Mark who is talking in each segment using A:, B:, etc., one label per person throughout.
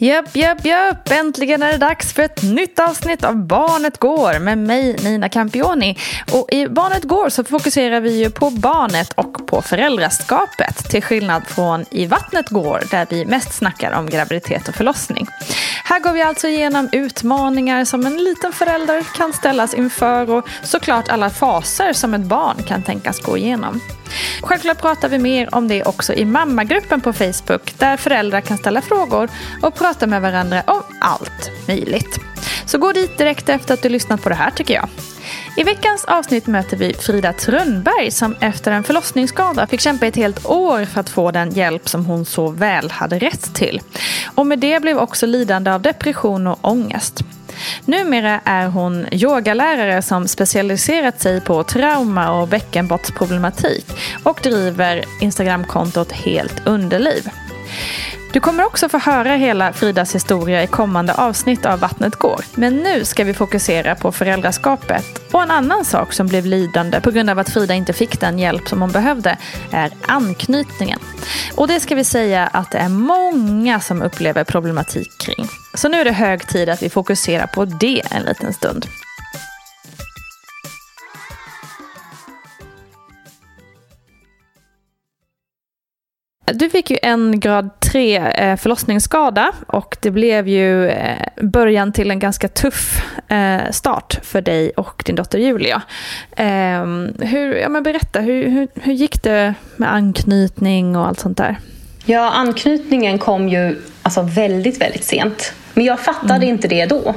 A: Japp, japp, japp! Äntligen är det dags för ett nytt avsnitt av Barnet Går med mig, Nina Campioni. Och i Barnet Går så fokuserar vi ju på barnet och på föräldraskapet. Till skillnad från I Vattnet Går där vi mest snackar om graviditet och förlossning. Här går vi alltså igenom utmaningar som en liten förälder kan ställas inför och såklart alla faser som ett barn kan tänkas gå igenom. Självklart pratar vi mer om det också i mammagruppen på Facebook där föräldrar kan ställa frågor och prata med varandra om allt möjligt. Så gå dit direkt efter att du lyssnat på det här tycker jag. I veckans avsnitt möter vi Frida Trönnberg som efter en förlossningsskada fick kämpa ett helt år för att få den hjälp som hon så väl hade rätt till. Och med det blev också lidande av depression och ångest. Numera är hon yogalärare som specialiserat sig på trauma och bäckenbottsproblematik och driver Instagramkontot Helt Underliv. Du kommer också få höra hela Fridas historia i kommande avsnitt av Vattnet går. Men nu ska vi fokusera på föräldraskapet. Och en annan sak som blev lidande på grund av att Frida inte fick den hjälp som hon behövde är anknytningen. Och det ska vi säga att det är många som upplever problematik kring. Så nu är det hög tid att vi fokuserar på det en liten stund. Du fick ju en grad 3 eh, förlossningsskada och det blev ju eh, början till en ganska tuff eh, start för dig och din dotter Julia. Ehm, hur, ja, men berätta, hur, hur, hur gick det med anknytning och allt sånt där?
B: Ja, anknytningen kom ju alltså väldigt, väldigt sent. Men jag fattade mm. inte det då.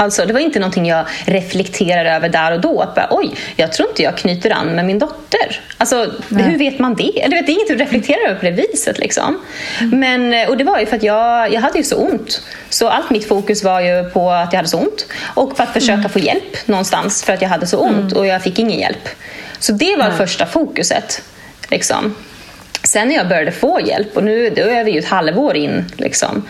B: Alltså, det var inte någonting jag reflekterade över där och då. Att bara, Oj, jag tror inte jag knyter an med min dotter. Alltså, hur vet man det? Eller, vet, det är inget du reflekterar över på det viset. Liksom. Mm. Men, och det var ju för att jag, jag hade ju så ont. Så allt mitt fokus var ju på att jag hade så ont. Och på att försöka mm. få hjälp någonstans för att jag hade så ont. Mm. Och jag fick ingen hjälp. Så det var första fokuset. Liksom. Sen när jag började få hjälp, och nu då är vi ju ett halvår in, liksom,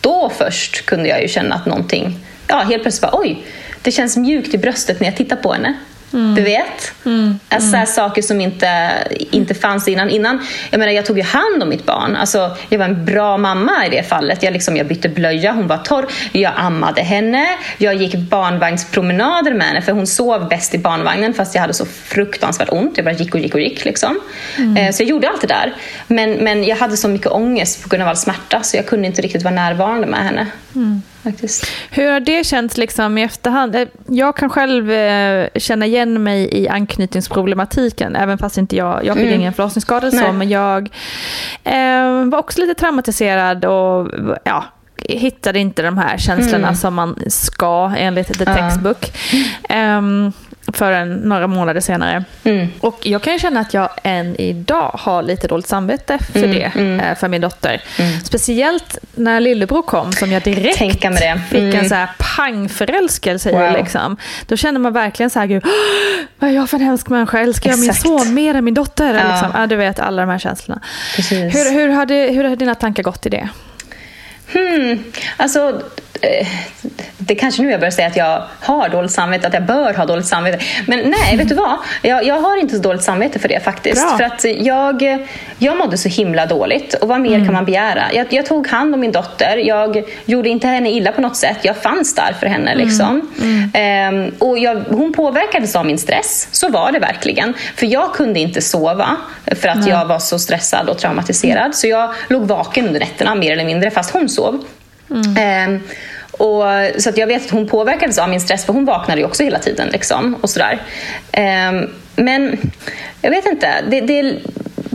B: då först kunde jag ju känna att någonting ja, helt plötsligt bara oj, det känns mjukt i bröstet när jag tittar på henne. Mm. Du vet? Mm. Alltså, mm. saker som inte, inte fanns innan. innan jag, menar, jag tog ju hand om mitt barn. Alltså, jag var en bra mamma i det fallet. Jag, liksom, jag bytte blöja, hon var torr. Jag ammade henne. Jag gick barnvagnspromenader med henne för hon sov bäst i barnvagnen fast jag hade så fruktansvärt ont. Jag bara gick och gick och gick. Liksom. Mm. Eh, så jag gjorde allt det där. Men, men jag hade så mycket ångest på grund av all smärta så jag kunde inte riktigt vara närvarande med henne. Mm. Faktiskt.
A: Hur har det känts liksom i efterhand? Eh, jag kan själv eh, känna igen mig i anknytningsproblematiken, även fast inte jag, jag fick mm. ingen förlossningsskada så, men jag eh, var också lite traumatiserad och ja, hittade inte de här känslorna mm. som man ska enligt the textbook. Uh. Um, förrän några månader senare. Mm. Och jag kan känna att jag än idag har lite dåligt samvete för mm. det, mm. Eh, för min dotter. Mm. Speciellt när lillebror kom som jag direkt fick en mm. så här pangförälskelse wow. i. Liksom. Då känner man verkligen så här, gud, vad är jag för en hemsk människa? Älskar jag min son mer än min dotter? Ja. Liksom. Ja, du vet, alla de här känslorna. Hur, hur, har det, hur har dina tankar gått i det?
B: Hmm. Alltså, det kanske nu jag börjar säga att jag har dåligt samvete, att jag bör ha dåligt samvete. Men nej, vet du vad? Jag, jag har inte så dåligt samvete för det faktiskt. Bra. För att jag, jag mådde så himla dåligt. Och vad mer mm. kan man begära? Jag, jag, tog hand om min dotter. Jag gjorde inte henne illa på något sätt. Jag fanns där för henne. Mm. Liksom. Mm. Ehm, och jag, hon påverkades av min stress. Så var det verkligen. För jag kunde inte sova för att jag var så stressad och traumatiserad. Så jag låg vaken under nätterna mer eller mindre fast hon sov. Mm. Eh, och, så att jag vet att hon påverkades av min stress för hon vaknade ju också hela tiden. Liksom, och sådär. Eh, men jag vet inte. Det, det,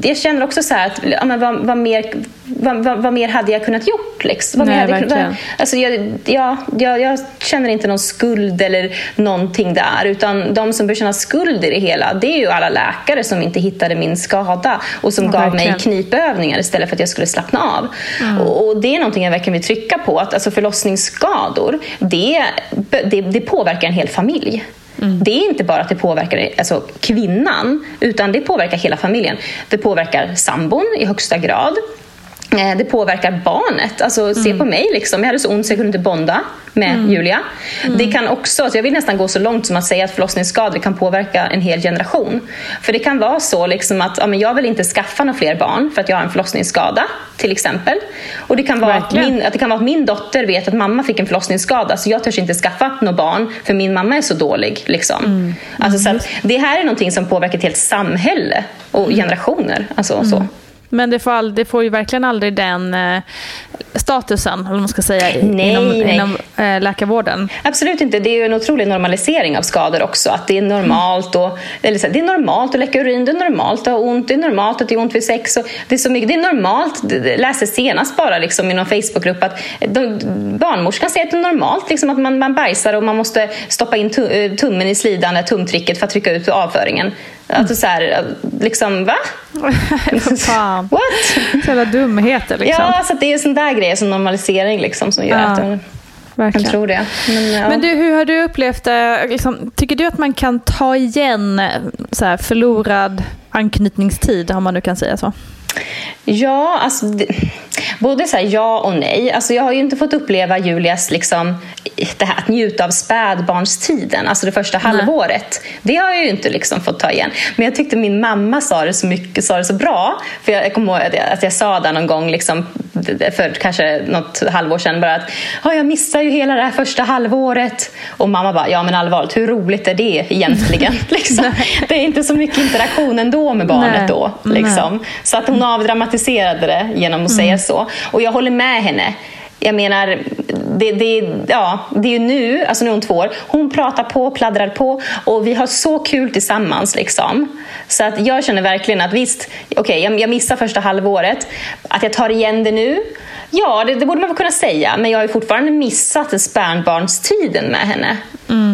B: jag känner också så att ja, men vad, vad, mer vad, vad, vad, mer hade jag kunnat gjort? Liksom? Vad
A: Nej,
B: hade
A: verkligen.
B: kunnat, alltså jag, ja, jag, jag känner inte någon skuld eller någonting där. Utan de som bör känna skuld i det hela, det är ju alla läkare som inte hittade min skada och som
A: Ja,
B: gav
A: verkligen.
B: mig knipövningar istället för att jag skulle slappna av.
A: Mm.
B: Och, och Det är någonting jag verkligen vill trycka på. Att alltså förlossningsskador, det, det, det påverkar en hel familj.
A: Mm.
B: Det är inte bara att det påverkar alltså, kvinnan, utan det påverkar hela familjen. Det påverkar sambon i högsta grad. Eh, Det påverkar barnet. Alltså, Se
A: Mm.
B: på mig, liksom. jag hade så ont så jag kunde inte bonda med Julia.
A: Mm.
B: Det kan också, alltså jag vill nästan gå så långt som att säga att förlossningsskador kan påverka en hel generation. För det kan vara så liksom att ja, men jag vill inte skaffa några fler barn för att jag har en förlossningsskada, till exempel. Och det kan, vara att min, att det kan vara att min dotter vet att mamma fick en förlossningsskada så jag törs inte skaffa några barn för min mamma är så dålig. Liksom.
A: Mm.
B: Alltså, så att det här är någonting som påverkar ett helt samhälle och generationer. Alltså, så.
A: Men det får, all, det får ju verkligen aldrig den eh, statusen, eller man ska säga,
B: Nej,
A: inom,
B: nej.
A: inom eh, läkarvården.
B: Absolut inte. Det är ju en otrolig normalisering av skador också. Att det är normalt, och, eller så det är normalt att läcka urin, det är normalt att ha ont, det är normalt att det är ont vid sex. Och det, är så mycket, det är normalt. Jag läste senast bara liksom, i någon Facebookgrupp att de, barnmorskan säger att det är normalt liksom, att man, man bajsar och man måste stoppa in eh, tummen i slidan, tumtricket, för att trycka ut avföringen. Alltså så här, liksom, va?
A: Fan.
B: What?
A: Så jävla dumheter liksom.
B: Ja, så det är sån där grej som normalisering liksom, som gör
A: Ja,
B: att jag,
A: verkligen.
B: jag tror det. Men, ja.
A: Men du, hur har du upplevt det? Liksom, tycker du att man kan ta igen så här, förlorad anknytningstid, om man nu kan säga så?
B: Ja, alltså, både så här, ja och nej. Alltså, jag har ju inte fått uppleva Julias liksom, det här, att njuta av spädbarnstiden, alltså det första halvåret. Det har jag ju inte liksom fått ta igen. Men jag tyckte min mamma sa det så mycket, sa det så bra. För jag, jag kommer ihåg att jag, att jag sa det någon gång liksom, för kanske något halvår sedan bara att "Ja, jag missar ju hela det här första halvåret. Och mamma bara, ja men allvarligt, hur roligt är det egentligen? liksom. Det är inte så mycket interaktion ändå med barnet
A: Nej.
B: då. Liksom. Så att hon avdramatiserade det genom att säga så. Och jag håller med henne. Jag menar, det, det, ja, det är ju nu, alltså nu är hon två år, hon pratar på, pladdrar på och vi har så kul tillsammans. Liksom. Så att jag känner verkligen att visst, okej, jag, jag missar första halvåret. Att jag tar igen det nu, ja det, det borde man väl kunna säga. Men jag har fortfarande missat spädbarnstiden med henne.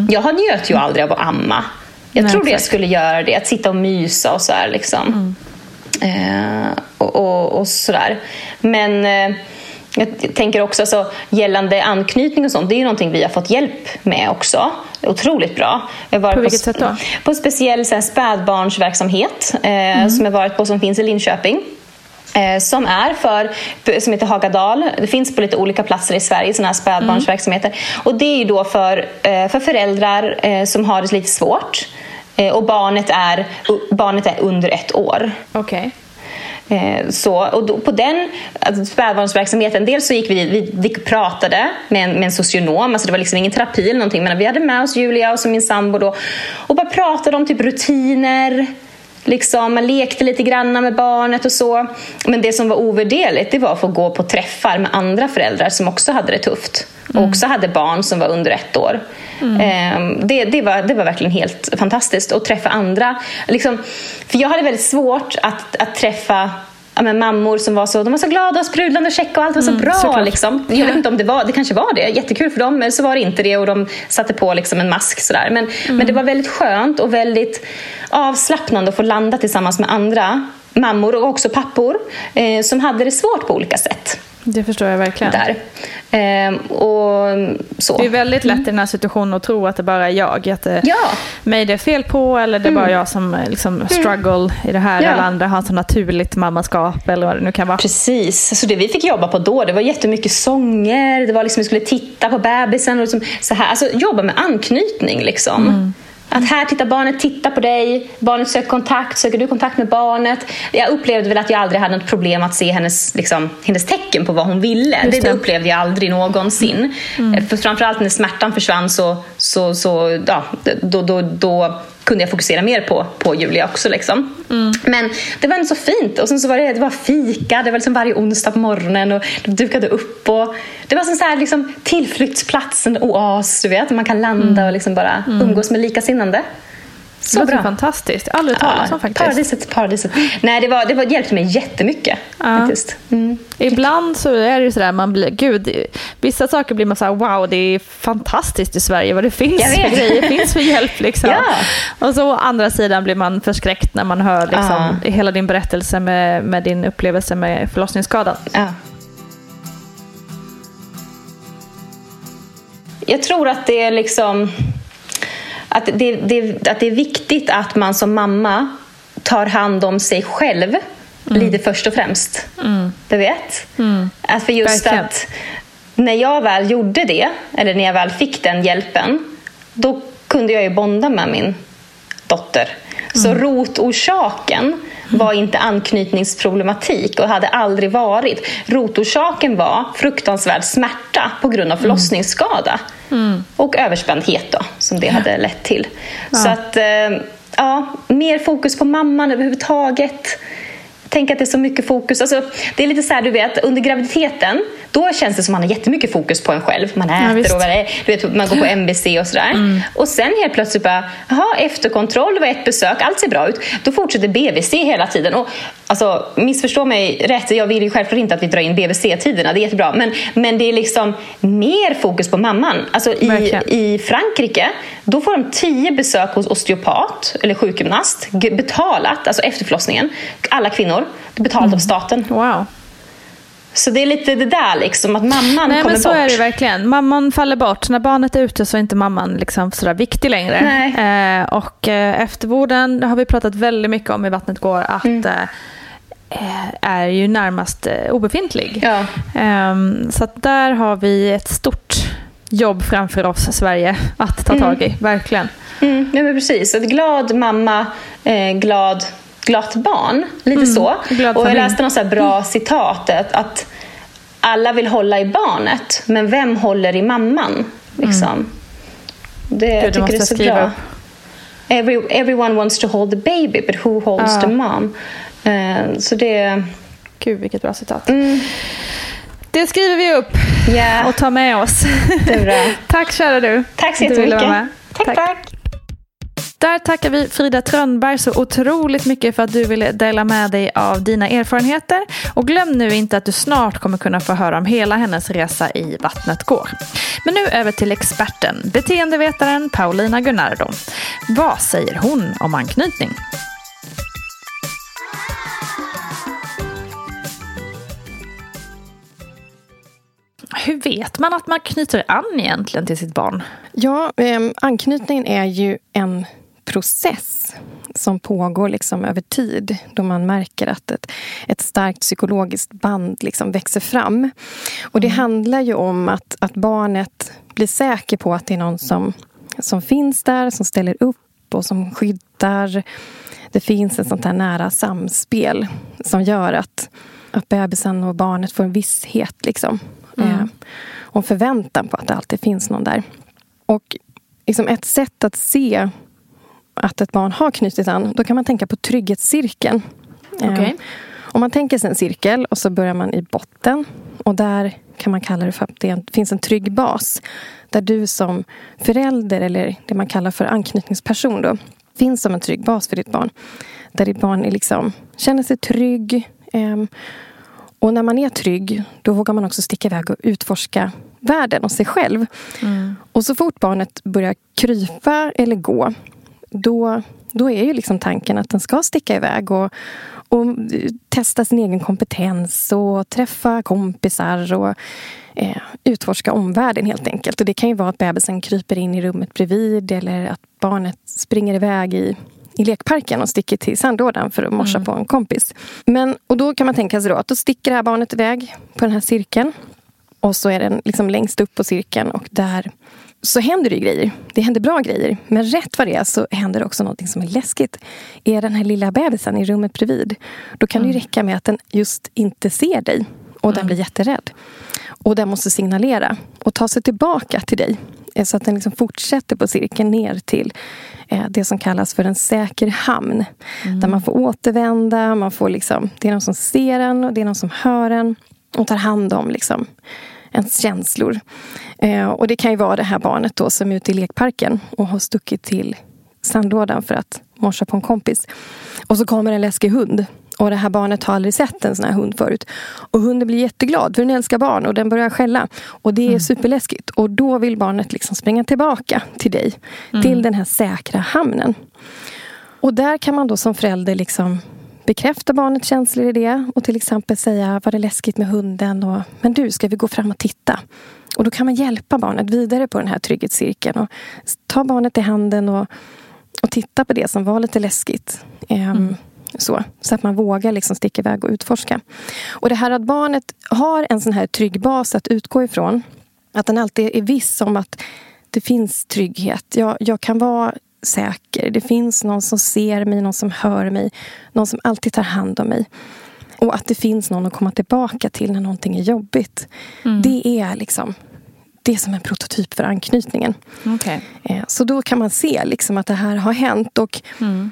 B: Jag har njöt ju aldrig av att amma. Jag
A: Nej,
B: trodde jag skulle göra det, att sitta och mysa och så här. Liksom. Eh, och, och, och sådär. Men eh, jag tänker också alltså, gällande anknytning och sånt, det är ju någonting vi har fått hjälp med också. Otroligt bra. Jag har varit
A: På vilket
B: s-
A: sätt då?
B: På en speciell så här, spädbarnsverksamhet eh, som jag varit på som finns i Linköping. Eh, som är för, som heter Hagadal. Det finns på lite olika platser i Sverige sådana här spädbarnsverksamheter. Och det är då för, eh, för föräldrar eh, som har det lite svårt. Och barnet är, barnet är under ett år.
A: Okej.
B: Eh, Så, och då, på den alltså spädbarnsverksamheten, dels så gick vi, vi, vi pratade med en, med en socionom, alltså det var liksom ingen terapi eller någonting, men vi hade med oss Julia och så min sambo då, och bara pratade om typ rutiner, liksom, man lekte lite grann med barnet och så. Men det som var ovärderligt, det var att få gå på träffar med andra föräldrar som också hade det tufft. Och också hade barn som var under ett år. Ehm, Det, det, var, det var verkligen helt fantastiskt att träffa andra. Liksom, för jag hade väldigt svårt att, att träffa ja, men mammor som var så, de var så glada och sprudlande och checka och allt var så bra.
A: såklart.
B: Liksom. Jag vet inte om det var, det kanske var det, jättekul för dem, men så var det inte det och de satte på liksom en mask sådär. Men, men det var väldigt skönt och väldigt avslappnande att få landa tillsammans med andra mammor och också pappor eh, som hade det svårt på olika sätt.
A: Det förstår jag verkligen.
B: Där. Ehm, och så.
A: Det är väldigt lätt i den här situationen att tro att det bara är jag. Att det,
B: Ja.
A: mig det är fel på eller det är bara jag som eh, liksom struggle i det här.
B: Mm. Ja.
A: Alla andra har så naturligt mammaskap eller vad det nu kan vara.
B: Precis. Så det vi fick jobba på då, det var jättemycket sånger, det var liksom vi skulle titta på bebisen och liksom så här. Alltså jobba med anknytning liksom. Att här tittar barnet, titta på dig, barnet söker kontakt, söker du kontakt med barnet? Jag upplevde väl att jag aldrig hade något problem att se hennes, liksom, hennes tecken på vad hon ville. Det, det upplevde jag aldrig någonsin. Eh, För framförallt när smärtan försvann så, så, så ja, då, då, då kunde jag fokusera mer på, på Julia också. Liksom. Men det var ändå så fint. Och sen så var det, det var fika, det var liksom varje onsdag på morgonen och de dukade upp. Och det var som så här, liksom, tillflyktsplats, en oas, du vet. Man kan landa och liksom bara umgås med likasinnande.
A: Så det låter bra. fantastiskt. Jag har aldrig talat ja, om faktiskt.
B: Paradiset, paradiset. Nej, det, var, det var, hjälpte mig jättemycket. Ja. Faktiskt. Mm.
A: Ibland så är det ju sådär, man blir, gud, vissa saker blir man såhär, wow, det är fantastiskt i Sverige vad det finns för grejer, finns för hjälp. Liksom. Ja. Och så å andra sidan blir man förskräckt när man hör liksom, ja. hela din berättelse med, med din upplevelse med förlossningsskadan.
B: Ja. Jag tror att det är liksom att det, det, att det är viktigt att man som mamma tar hand om sig själv mm. lite först och främst. Mm. Du vet? Mm. Att för just Verkligen. att när jag väl gjorde det, eller när jag väl fick den hjälpen, då kunde jag ju bonda med min dotter. Så mm. rotorsaken var inte anknytningsproblematik och hade aldrig varit. Rotorsaken var fruktansvärd smärta på grund av mm. förlossningsskada. Mm. Och överspändhet då, som det hade lett till. Ja. Så att, eh, ja, mer fokus på mamman överhuvudtaget. Tänk att det är så mycket fokus. Alltså, det är lite så här, du vet, under graviditeten då känns det som att man har jättemycket fokus på en själv. Man äter ja, och är, du vet, man går på MBC och sådär. Mm. Och sen helt plötsligt bara, jaha, efterkontroll, det var ett besök, allt ser bra ut. Då fortsätter BVC hela tiden. Och, alltså, missförstå mig rätt, jag vill ju självklart inte att vi drar in BVC-tiderna, det är jättebra. Men, men det är liksom mer fokus på mamman. Alltså, i, I Frankrike, då får de tio besök hos osteopat eller sjukgymnast betalat, alltså efter förlossningen. Alla kvinnor, betalat mm. av staten.
A: Wow.
B: Så det är lite det där liksom, att mamman
A: Nej,
B: kommer
A: men så
B: bort.
A: är det verkligen. Mamman faller bort. När barnet är ute så är inte mamman liksom sådär viktig längre. Eh, och eh, eftervården har vi pratat väldigt mycket om i Vattnet går att mm. eh, är ju närmast eh, obefintlig.
B: Ja.
A: Ehm, så där har vi ett stort jobb framför oss, Sverige, att ta tag i. Mm. Verkligen.
B: Mm, ja, men precis. Ett glad mamma, eh, glad glatt barn. Lite mm, så. Och jag läste något så bra mm. citat att alla vill hålla i barnet, men vem håller i mamman? Liksom. Mm. Det, Gud, jag tycker det är så bra. Every, everyone wants to hold the baby, but who holds ja. the mom? Uh, så det...
A: Gud, vilket bra citat. Mm. Det skriver vi upp
B: yeah.
A: och tar med oss. Tack kära du.
B: Tack så jättemycket. Tack, tack. tack.
A: Där tackar vi Frida Trönberg så otroligt mycket för att du ville dela med dig av dina erfarenheter. Och glöm nu inte att du snart kommer kunna få höra om hela hennes resa i Vattnet går. Men nu över till experten, beteendevetaren Paulina Gunnardo. Vad säger hon om anknytning? Hur vet man att man knyter an egentligen till sitt barn?
C: Ja, eh, anknytningen är ju en process som pågår liksom över tid då man märker att ett, ett starkt psykologiskt band liksom växer fram. Och Det mm. handlar ju om att, att barnet blir säker på att det är någon som, som finns där, som ställer upp och som skyddar. Det finns ett sånt här nära samspel som gör att, att bebisen och barnet får en visshet. Liksom. Mm. Eh, och förväntan på att det alltid finns någon där. Och liksom ett sätt att se att ett barn har knutit an, då kan man tänka på trygghetscirkeln.
A: Okay. Eh,
C: om man tänker sig en cirkel och så börjar man i botten. Och där kan man kalla det för att det finns en trygg bas. Där du som förälder, eller det man kallar för anknytningsperson, då, finns som en trygg bas för ditt barn. Där ditt barn är liksom, känner sig trygg. Eh, och när man är trygg, då vågar man också sticka iväg och utforska världen och sig själv. Mm. Och så fort barnet börjar krypa eller gå då, då är ju liksom tanken att den ska sticka iväg och, och testa sin egen kompetens och träffa kompisar och eh, utforska omvärlden helt enkelt. Och det kan ju vara att bebisen kryper in i rummet bredvid eller att barnet springer iväg i, i lekparken och sticker till sandlådan för att morsa mm. på en kompis. Men, och då kan man tänka sig då att då sticker det här barnet iväg på den här cirkeln. Och så är den liksom längst upp på cirkeln och där så händer det grejer. Det händer bra grejer. Men rätt vad det är så händer också något som är läskigt. Är den här lilla bebisen i rummet bredvid, då kan mm. det räcka med att den just inte ser dig. Och mm. den blir jätterädd. Och den måste signalera och ta sig tillbaka till dig. Eh, så att den liksom fortsätter på cirkeln ner till eh, det som kallas för en säker hamn. Mm. Där man får återvända, man får liksom, det är någon som ser en och det är någon som hör en. Och tar hand om liksom, ens känslor. Eh, och det kan ju vara det här barnet då som är ute i lekparken och har stuckit till sandlådan för att morsa på en kompis. Och så kommer en läskig hund. Och det här barnet har aldrig sett en sån här hund förut. Och hunden blir jätteglad för den älskar barn och den börjar skälla. Och det är mm. superläskigt. Och då vill barnet liksom springa tillbaka till dig. Mm. Till den här säkra hamnen. Och där kan man då som förälder liksom bekräfta barnets känslor i det. Och till exempel säga, var det läskigt med hunden? Och, Men du, ska vi gå fram och titta? Och då kan man hjälpa barnet vidare på den här trygghetscirkeln. Och ta barnet i handen och, och titta på det som var lite läskigt. Um, mm. Så, så att man vågar liksom sticka iväg och utforska. Och det här att barnet har en sån här trygg bas att utgå ifrån. Att den alltid är viss om att det finns trygghet. Jag, jag kan vara säker. Det finns någon som ser mig, någon som hör mig. Någon som alltid tar hand om mig. Och att det finns någon att komma tillbaka till när någonting är jobbigt. Mm. Det är liksom det är som en prototyp för anknytningen.
A: Okay.
C: Eh, så då kan man se liksom att det här har hänt. Och mm.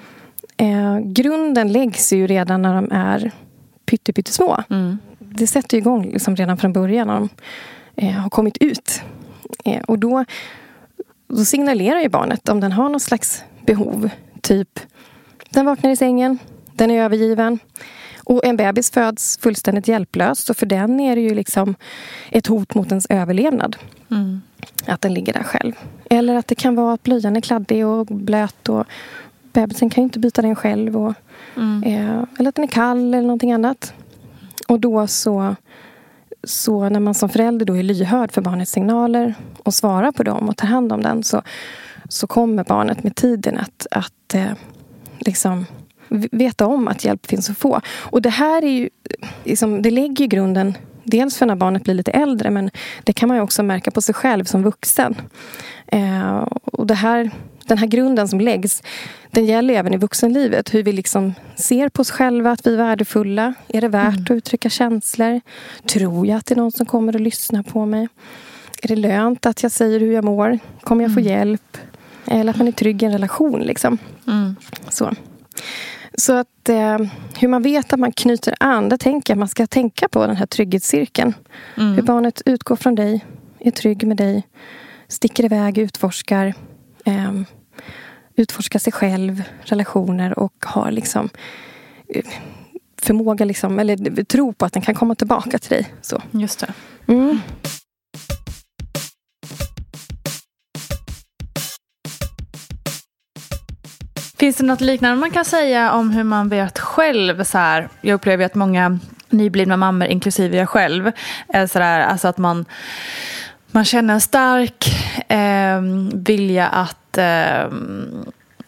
C: eh, Grunden läggs ju redan när de är pyttesmå. Mm. Det sätter igång liksom redan från början när de eh, har kommit ut. Eh, och då, då signalerar ju barnet om den har något slags behov. Typ, den vaknar i sängen, den är övergiven. Och en bebis föds fullständigt hjälplös. Och för den är det ju liksom ett hot mot ens överlevnad. Mm. Att den ligger där själv. Eller att det kan vara att blöjan är kladdig och blöt. Och bebisen kan ju inte byta den själv. Och, mm. eh, eller att den är kall eller någonting annat. Och då så, så när man som förälder då är lyhörd för barnets signaler och svarar på dem och tar hand om den så, så kommer barnet med tiden att, att eh, liksom veta om att hjälp finns att få. Och det här är ju, liksom, det lägger ju grunden Dels för när barnet blir lite äldre men det kan man ju också märka på sig själv som vuxen. Eh, och det här, den här grunden som läggs den gäller även i vuxenlivet. Hur vi liksom ser på oss själva, att vi är värdefulla. Är det värt mm. att uttrycka känslor? Tror jag att det är någon som kommer att lyssna på mig? Är det lönt att jag säger hur jag mår? Kommer jag få mm. hjälp? Eller att man är trygg i en relation. Liksom. Mm. Så. Så att eh, hur man vet att man knyter an, det tänker jag man ska tänka på den här trygghetscirkeln. Mm. Hur barnet utgår från dig, är trygg med dig, sticker iväg, utforskar. Eh, utforskar sig själv, relationer och har liksom eh, förmåga, liksom, eller tro på att den kan komma tillbaka till dig. Så.
A: Just det. Mm. Finns det något liknande man kan säga om hur man vet själv? Så här, jag upplever att många nyblivna mammor, inklusive jag själv, är så där, alltså att man, man känner en stark eh, vilja att eh,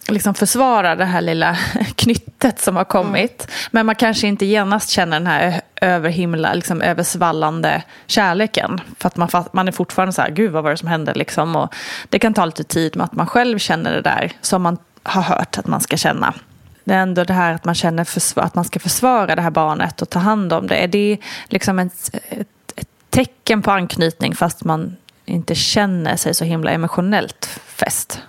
A: liksom försvara det här lilla knyttet som har kommit. Mm. Men man kanske inte genast känner den här överhimla, liksom översvallande kärleken. För att man, man är fortfarande så här, gud vad var det som hände liksom. Och det kan ta lite tid med att man själv känner det där som man har hört att man ska känna. Det är ändå det här att man känner att man ska försvara det här barnet och ta hand om det. Är det liksom ett, ett, ett tecken på anknytning fast man inte känner sig så himla emotionellt fäst?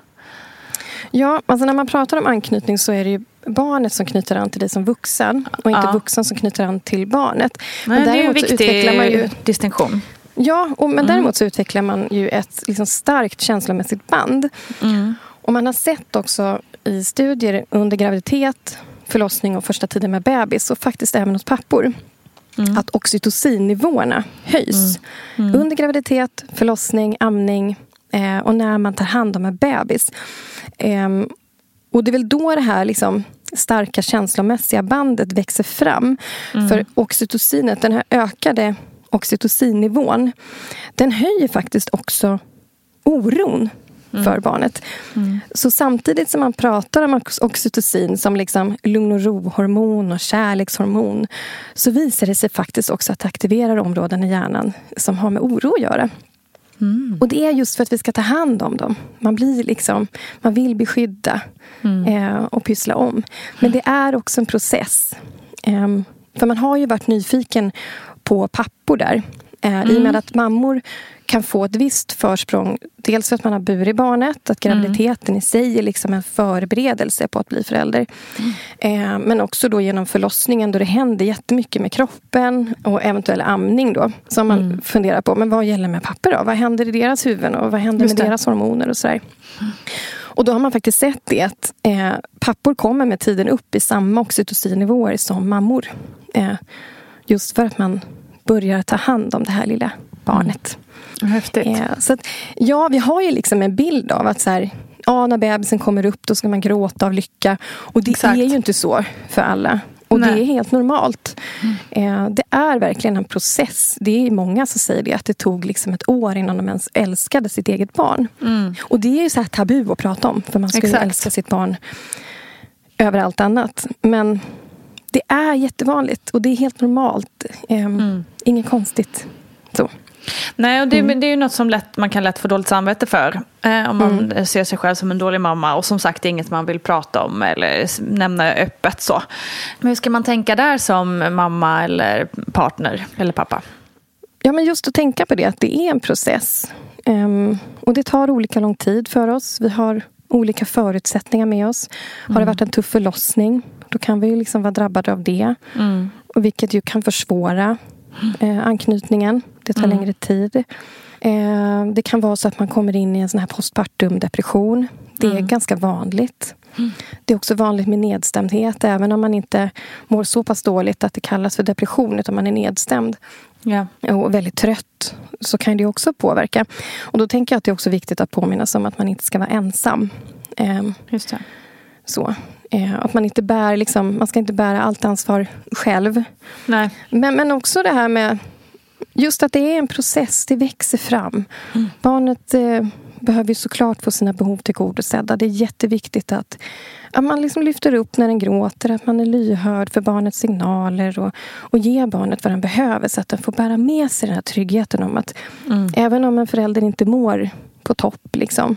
C: Ja, alltså när man pratar om anknytning så är det ju barnet som knyter an till dig som vuxen och inte ja. vuxen som knyter an till barnet.
A: Men, det är en viktig man ju, distinktion.
C: Ja, och, men mm. däremot så utvecklar man ju ett liksom, starkt känslomässigt band. Mm. Och man har sett också i studier under graviditet, förlossning och första tiden med bebis och faktiskt även hos pappor mm. att oxytocinnivåerna höjs. Mm. Mm. Under graviditet, förlossning, amning eh, och när man tar hand om en bebis. Eh, och det är väl då det här liksom, starka känslomässiga bandet växer fram. Mm. För oxytocinet, den här ökade oxytocinnivån den höjer faktiskt också oron mm. för barnet. Mm. Så samtidigt som man pratar om oxytocin som liksom lugn och ro-hormon och kärlekshormon så visar det sig faktiskt också att det aktiverar områden i hjärnan som har med oro att göra. Mm. Och det är just för att vi ska ta hand om dem. Man, blir liksom, man vill beskydda mm. eh, och pyssla om. Men det är också en process. Eh, för man har ju varit nyfiken på pappor där. Eh, mm. I och med mm. att mammor kan få ett visst försprång. Dels för att man har burit barnet, att mm. graviditeten mm. i sig är liksom en förberedelse på att bli förälder. Mm. Eh, men också då genom förlossningen då det händer jättemycket med kroppen och eventuell amning då. Som man mm. funderar på, men vad gäller med papper då? Vad händer i deras huvuden och vad händer med deras hormoner och sådär. Och då har man faktiskt sett det att eh, pappor kommer med tiden upp i samma oxytocinnivåer som mammor. Eh, just för att man börjar ta hand om det här lilla barnet.
A: Mm. Häftigt.
C: Eh, så att, ja, vi har ju liksom en bild av att så här, ja, när bebisen kommer upp då ska man gråta av lycka. Och det
A: Exakt.
C: är ju inte så för alla. Och
A: Nej.
C: det är helt normalt. Eh, det är verkligen en process. Det är många som säger det, att det tog liksom ett år innan de ens älskade sitt eget barn. Och det är ju så här tabu att prata om. För man ska ju
A: Exakt.
C: älska sitt barn över allt annat. Men det är jättevanligt och det är helt normalt. Eh, Inget konstigt. Så.
A: Nej, och det, men det är ju något som lätt, man kan lätt få dåligt samvete för. Eh, om man ser sig själv som en dålig mamma. Och som sagt, det är inget man vill prata om eller nämna öppet. så. Men hur ska man tänka där som mamma eller partner eller pappa?
C: Ja, men just att tänka på det, att det är en process. Ehm, och det tar olika lång tid för oss. Vi har olika förutsättningar med oss. Har det varit en tuff förlossning, då kan vi liksom vara drabbade av det. Och vilket ju kan försvåra eh, anknytningen. Det tar längre tid. Eh, det kan vara så att man kommer in i en sån här postpartum depression. Det är ganska vanligt. Det är också vanligt med nedstämdhet, även om man inte mår så pass dåligt att det kallas för depression, utan man är nedstämd
A: Ja.
C: och väldigt trött så kan det också påverka. Och då tänker jag att det är också viktigt att påminna sig om att man inte ska vara ensam. Ehm,
A: Just det.
C: så. Eh, att man inte bär, liksom, man ska inte bära allt ansvar själv.
A: Nej.
C: Men, men också det här med just att det är en process, det växer fram. Barnet eh, behöver ju såklart få sina behov tillgodosedda. Det är jätteviktigt att, att man liksom lyfter upp när den gråter, att man är lyhörd för barnets signaler och, och ger barnet vad den behöver så att den får bära med sig den här tryggheten om att även om en förälder inte mår på topp liksom,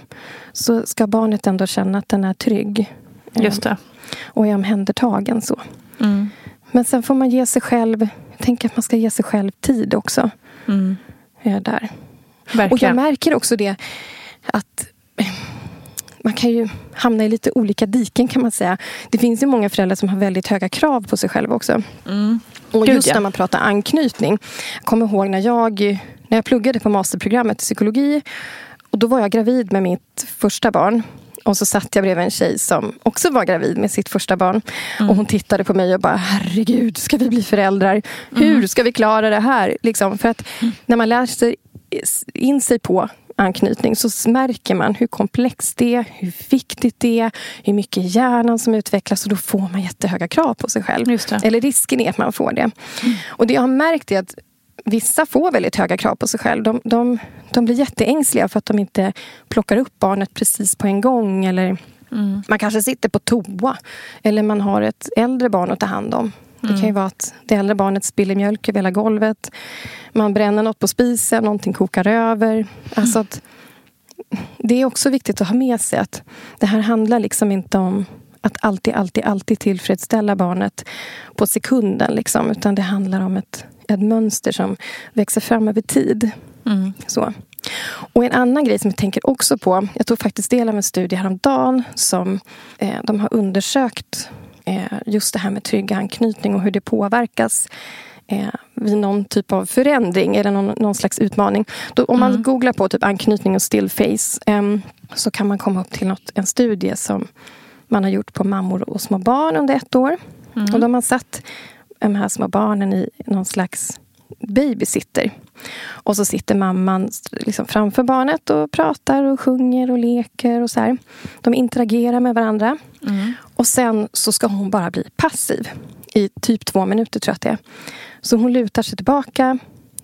C: så ska barnet ändå känna att den är trygg
A: Just det.
C: och är omhändertagen. Så.
A: Mm.
C: Men sen får man ge sig själv, jag tänker att man ska ge sig själv tid också.
A: Mm.
C: eh, Där. Och
A: Verkligen.
C: jag märker också det att eh, man kan ju hamna i lite olika diken kan man säga. Det finns ju många föräldrar som har väldigt höga krav på sig själva också.
A: Mm.
C: Och just när man pratar anknytning. Jag kommer ihåg när jag, när jag pluggade på masterprogrammet i psykologi. Och då var jag gravid med mitt första barn. Och så satt jag bredvid en tjej som också var gravid med sitt första barn.
A: Mm.
C: Och hon tittade på mig och bara, herregud, ska vi bli föräldrar? Hur ska vi klara det här? Liksom, för att när man lär sig in sig på anknytning så märker man hur komplext det är, hur viktigt det är, hur mycket hjärnan som utvecklas och då får man jättehöga krav på sig själv. Eller risken är att man får det. Och det jag har märkt är att vissa får väldigt höga krav på sig själv. De, de, de blir jätteängsliga för att de inte plockar upp barnet precis på en gång. Eller man kanske sitter på toa. Eller man har ett äldre barn att ta hand om. Det kan ju vara att det äldre barnet spiller mjölk över hela golvet. Man bränner något på spisen, någonting kokar över. Alltså att det är också viktigt att ha med sig att det här handlar liksom inte om att alltid, alltid, alltid tillfredsställa barnet på sekunden. Liksom, utan det handlar om ett, ett mönster som växer fram över tid.
A: Mm.
C: Så. Och en annan grej som jag tänker också på. Jag tog faktiskt del av en studie häromdagen som eh, de har undersökt eh, just det här med trygg anknytning och hur det påverkas eh, vid någon typ av förändring eller någon, någon slags utmaning. Då, om man googlar på typ anknytning och still face eh, så kan man komma upp till något, en studie som man har gjort på mammor och små barn under ett år. Och de har satt de här små barnen i någon slags babysitter. Och så sitter mamman liksom framför barnet och pratar och sjunger och leker och så här. De interagerar med varandra. Och sen så ska hon bara bli passiv i typ två minuter tror jag att det är. Så hon lutar sig tillbaka,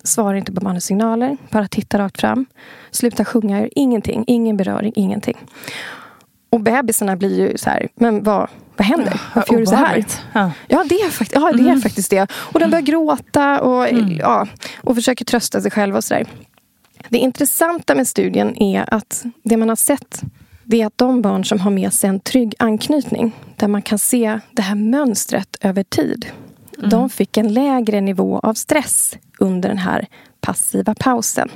C: svarar inte på barnets signaler, bara tittar rakt fram. Slutar sjunga, gör ingenting, ingen beröring, ingenting. Och bebisarna blir ju så här, men vad, vad händer? Varför gör du så här?
A: Ja.
C: Ja, det är, fakt- ja, det är faktiskt det. Och de börjar gråta och, ja, och försöker trösta sig själva och sådär. Det intressanta med studien är att det man har sett det är att de barn som har med sig en trygg anknytning där man kan se det här mönstret över tid de fick en lägre nivå av stress under den här passiva pausen.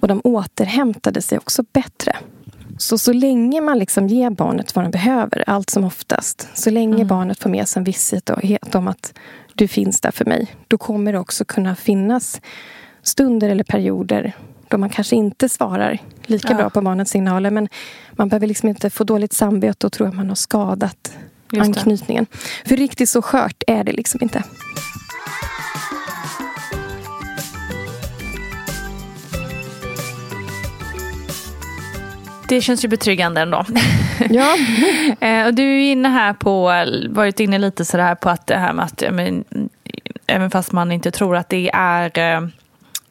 C: Och de återhämtade sig också bättre. Så så länge man liksom ger barnet vad den behöver, allt som oftast, så länge barnet får med sig en visshet om att du finns där för mig, då kommer det också kunna finnas stunder eller perioder då man kanske inte svarar lika
A: Ja.
C: bra på barnets signaler. Men man behöver liksom inte få dåligt samvete och tro att man har skadat
A: det.
C: anknytningen. För riktigt så skört är det liksom inte.
A: Det känns ju betryggande ändå.
C: Ja,
A: Eh, och du är inne här på, varit inne lite sådär på att det här med att, men, även fast man inte tror att det är eh,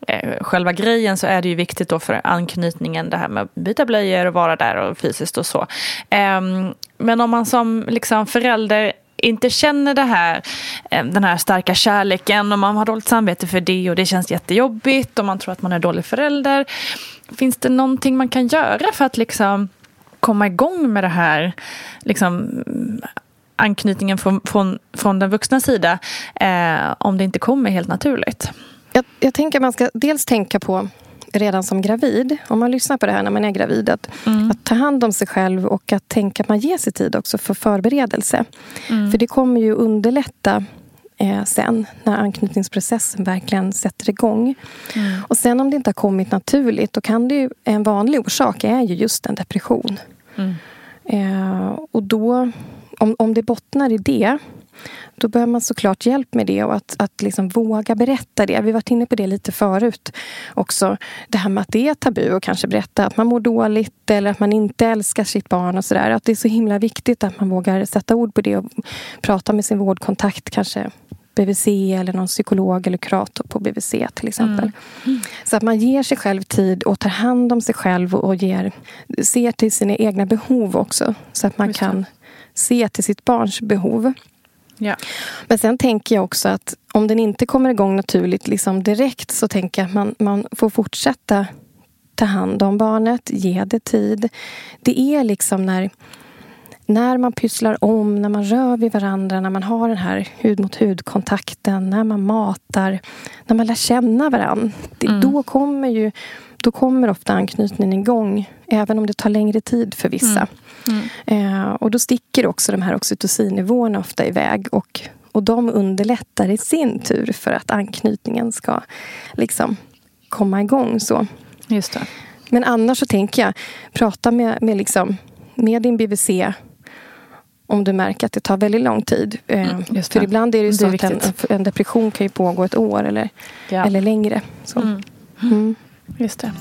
A: eh, själva grejen så är det ju viktigt då för anknytningen det här med att byta blöjor och vara där och fysiskt och så. Ehm, men om man som liksom förälder inte känner det här, den här starka kärleken och man har dåligt samvete för det och det känns jättejobbigt och man tror att man är dålig förälder. Finns det någonting man kan göra för att liksom komma igång med det här liksom, anknytningen från, från, från den vuxna sida eh, om det inte kommer helt naturligt?
C: jag, jag tänker att man ska dels tänka på redan som gravid, om man lyssnar på det här när man är gravid, att, att ta hand om sig själv och att tänka att man ger sig tid också för förberedelse. För det kommer ju underlätta eh, sen när anknytningsprocessen verkligen sätter igång. Och sen om det inte har kommit naturligt, då kan det ju, en vanlig orsak är ju just en depression. Eh, och då, om, om det bottnar i det, då behöver man såklart hjälp med det och att, att liksom våga berätta det. Vi varit inne på det lite förut också. Det här med att det är tabu att kanske berätta att man mår dåligt eller att man inte älskar sitt barn och sådär. Att det är så himla viktigt att man vågar sätta ord på det och prata med sin vårdkontakt, kanske BVC eller någon psykolog eller kurator på BVC till exempel. Så att man ger sig själv tid och tar hand om sig själv och ger, ser till sina egna behov också. Så att man
A: Just det.
C: kan se till sitt barns behov.
A: Ja.
C: Men sen tänker jag också att om den inte kommer igång naturligt liksom direkt så tänker jag att man, man får fortsätta ta hand om barnet, ge det tid. Det är liksom när, när man pysslar om, när man rör vid varandra, när man har den här hud mot hud-kontakten, när man matar, när man lär känna varandra. Det, då, kommer ju, då kommer ofta anknytningen igång, även om det tar längre tid för vissa. Eh, och då sticker också de här oxytocinnivåerna ofta iväg och, och de underlättar i sin tur för att anknytningen ska liksom komma igång. så.
A: Just det.
C: Men annars så tänker jag, prata med, med, liksom, med din BVC om du märker att det tar väldigt lång tid. Eh,
A: Mm, just
C: för
A: det.
C: ibland är det ju
A: Det
C: så
A: är
C: att en, en depression kan ju pågå ett år eller,
A: Ja.
C: eller längre. Så.
A: Mm.
C: Mm.
A: Just det.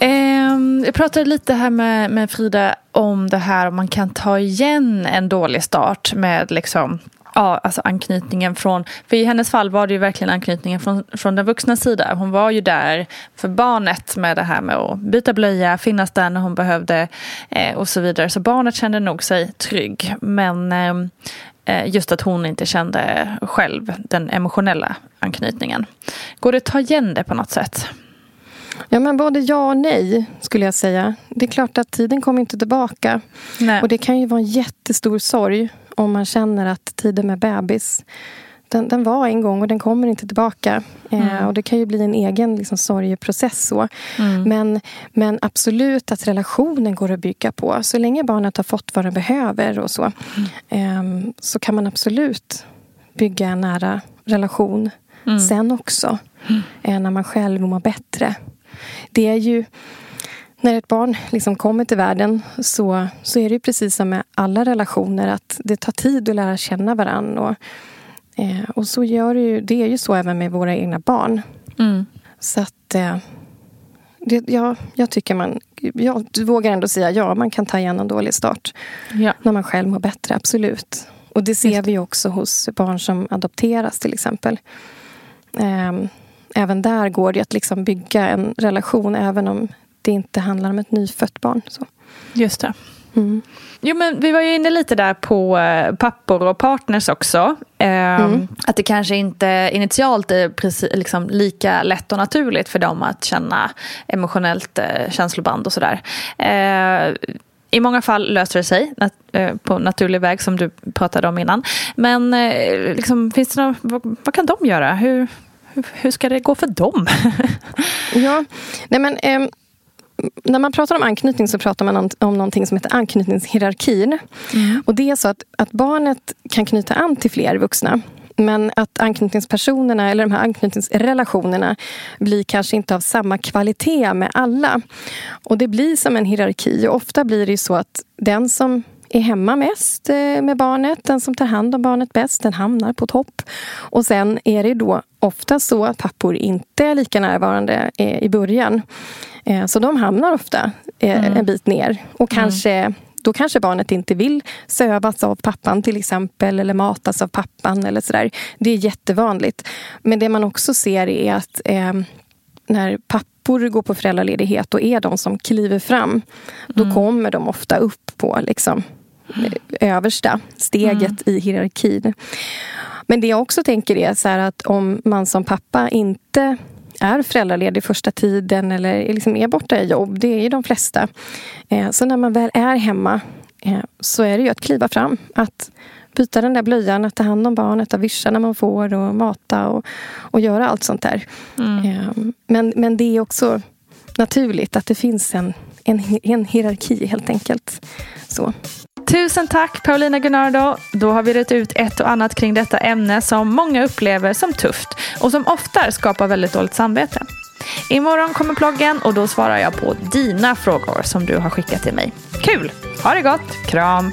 A: Ehm, jag pratade lite här med, med Frida om det här om man kan ta igen en dålig start med liksom Ja, alltså anknytningen från, för i hennes fall var det ju verkligen anknytningen från, från den vuxna sida. Hon var ju där för barnet med det här med att byta blöja, finnas där när hon behövde eh, och så vidare. Så barnet kände nog sig trygg. Men ehm, eh, just att hon inte kände själv den emotionella anknytningen. Går det att ta igen det på något sätt?
C: Ja, men både ja och nej, skulle jag säga. Det är klart att tiden kommer inte tillbaka.
A: Nej.
C: Och det kan ju vara en jättestor sorg om man känner att tiden med bebis den, den var en gång och den kommer inte tillbaka. Eh, och Det kan ju bli en egen liksom, sorgeprocess. Så. Men, men absolut att relationen går att bygga på. Så länge barnet har fått vad det behöver och så, ehm, så kan man absolut bygga en nära relation sen också. Eh, när man själv mår bättre. Det är ju när ett barn liksom kommer till världen så, så är det precis som med alla relationer att det tar tid att lära känna varandra. Och, eh, och så gör det, ju, det är ju så även med våra egna barn.
A: Mm.
C: Så att eh, det, ja, jag tycker man... Jag vågar ändå säga ja, man kan ta igen en dålig start
A: Ja.
C: när man själv mår bättre, absolut. Och det ser vi också hos barn som adopteras till exempel. Ehm, även där går det att liksom bygga en relation även om det inte handlar om ett nyfött barn. Så.
A: Just det.
C: Mm.
A: Jo, men vi var ju inne lite där på eh, pappor och partners också. Ehm, Att det kanske inte initialt är precis, liksom, lika lätt och naturligt för dem att känna emotionellt eh, känsloband och sådär. Eh, I många fall löser det sig nat- eh, på naturlig väg som du pratade om innan. Men eh, liksom, finns det något, vad, vad kan de göra? Hur, hur, hur ska det gå för dem?
C: Ja, nej men... när man pratar om anknytning så pratar man om, om någonting som heter anknytningshierarkin. Och det är så att, att barnet kan knyta an till fler vuxna. Men att anknytningspersonerna eller de här anknytningsrelationerna blir kanske inte av samma kvalitet med alla. Och det blir som en hierarki. Och ofta blir det så att den som är hemma mest eh, med barnet, den som tar hand om barnet bäst, den hamnar på topp. Och sen är det då ofta så att pappor inte är lika närvarande eh, i början. Eh, så de hamnar ofta mm. en bit ner. Och mm. kanske mm. Då kanske barnet inte vill sövas av pappan till exempel eller matas av pappan eller sådär. Det är jättevanligt. Men det man också ser är att eh, när pappor går på föräldraledighet och är de som kliver fram, då mm. kommer de ofta upp på liksom, översta steget mm. i hierarkin. Men det jag också tänker är så att om man som pappa inte är föräldraledig första tiden eller liksom är borta i jobb, det är ju de flesta. Eh, så när man väl är hemma eh, så är det ju att kliva fram. Att byta den där blöjan, att ta hand om barnet, att vischa när man får och mata och, och göra allt sånt där. Mm. Eh, men, men det är också naturligt att det finns en, en, en hierarki helt enkelt. Så.
A: Tusen tack Paulina Gunnardo. Då har vi rätt ut ett och annat kring detta ämne som många upplever som tufft och som ofta skapar väldigt dåligt samvete. Imorgon kommer ploggen och då svarar jag på dina frågor som du har skickat till mig. Kul! Ha det gott! Kram!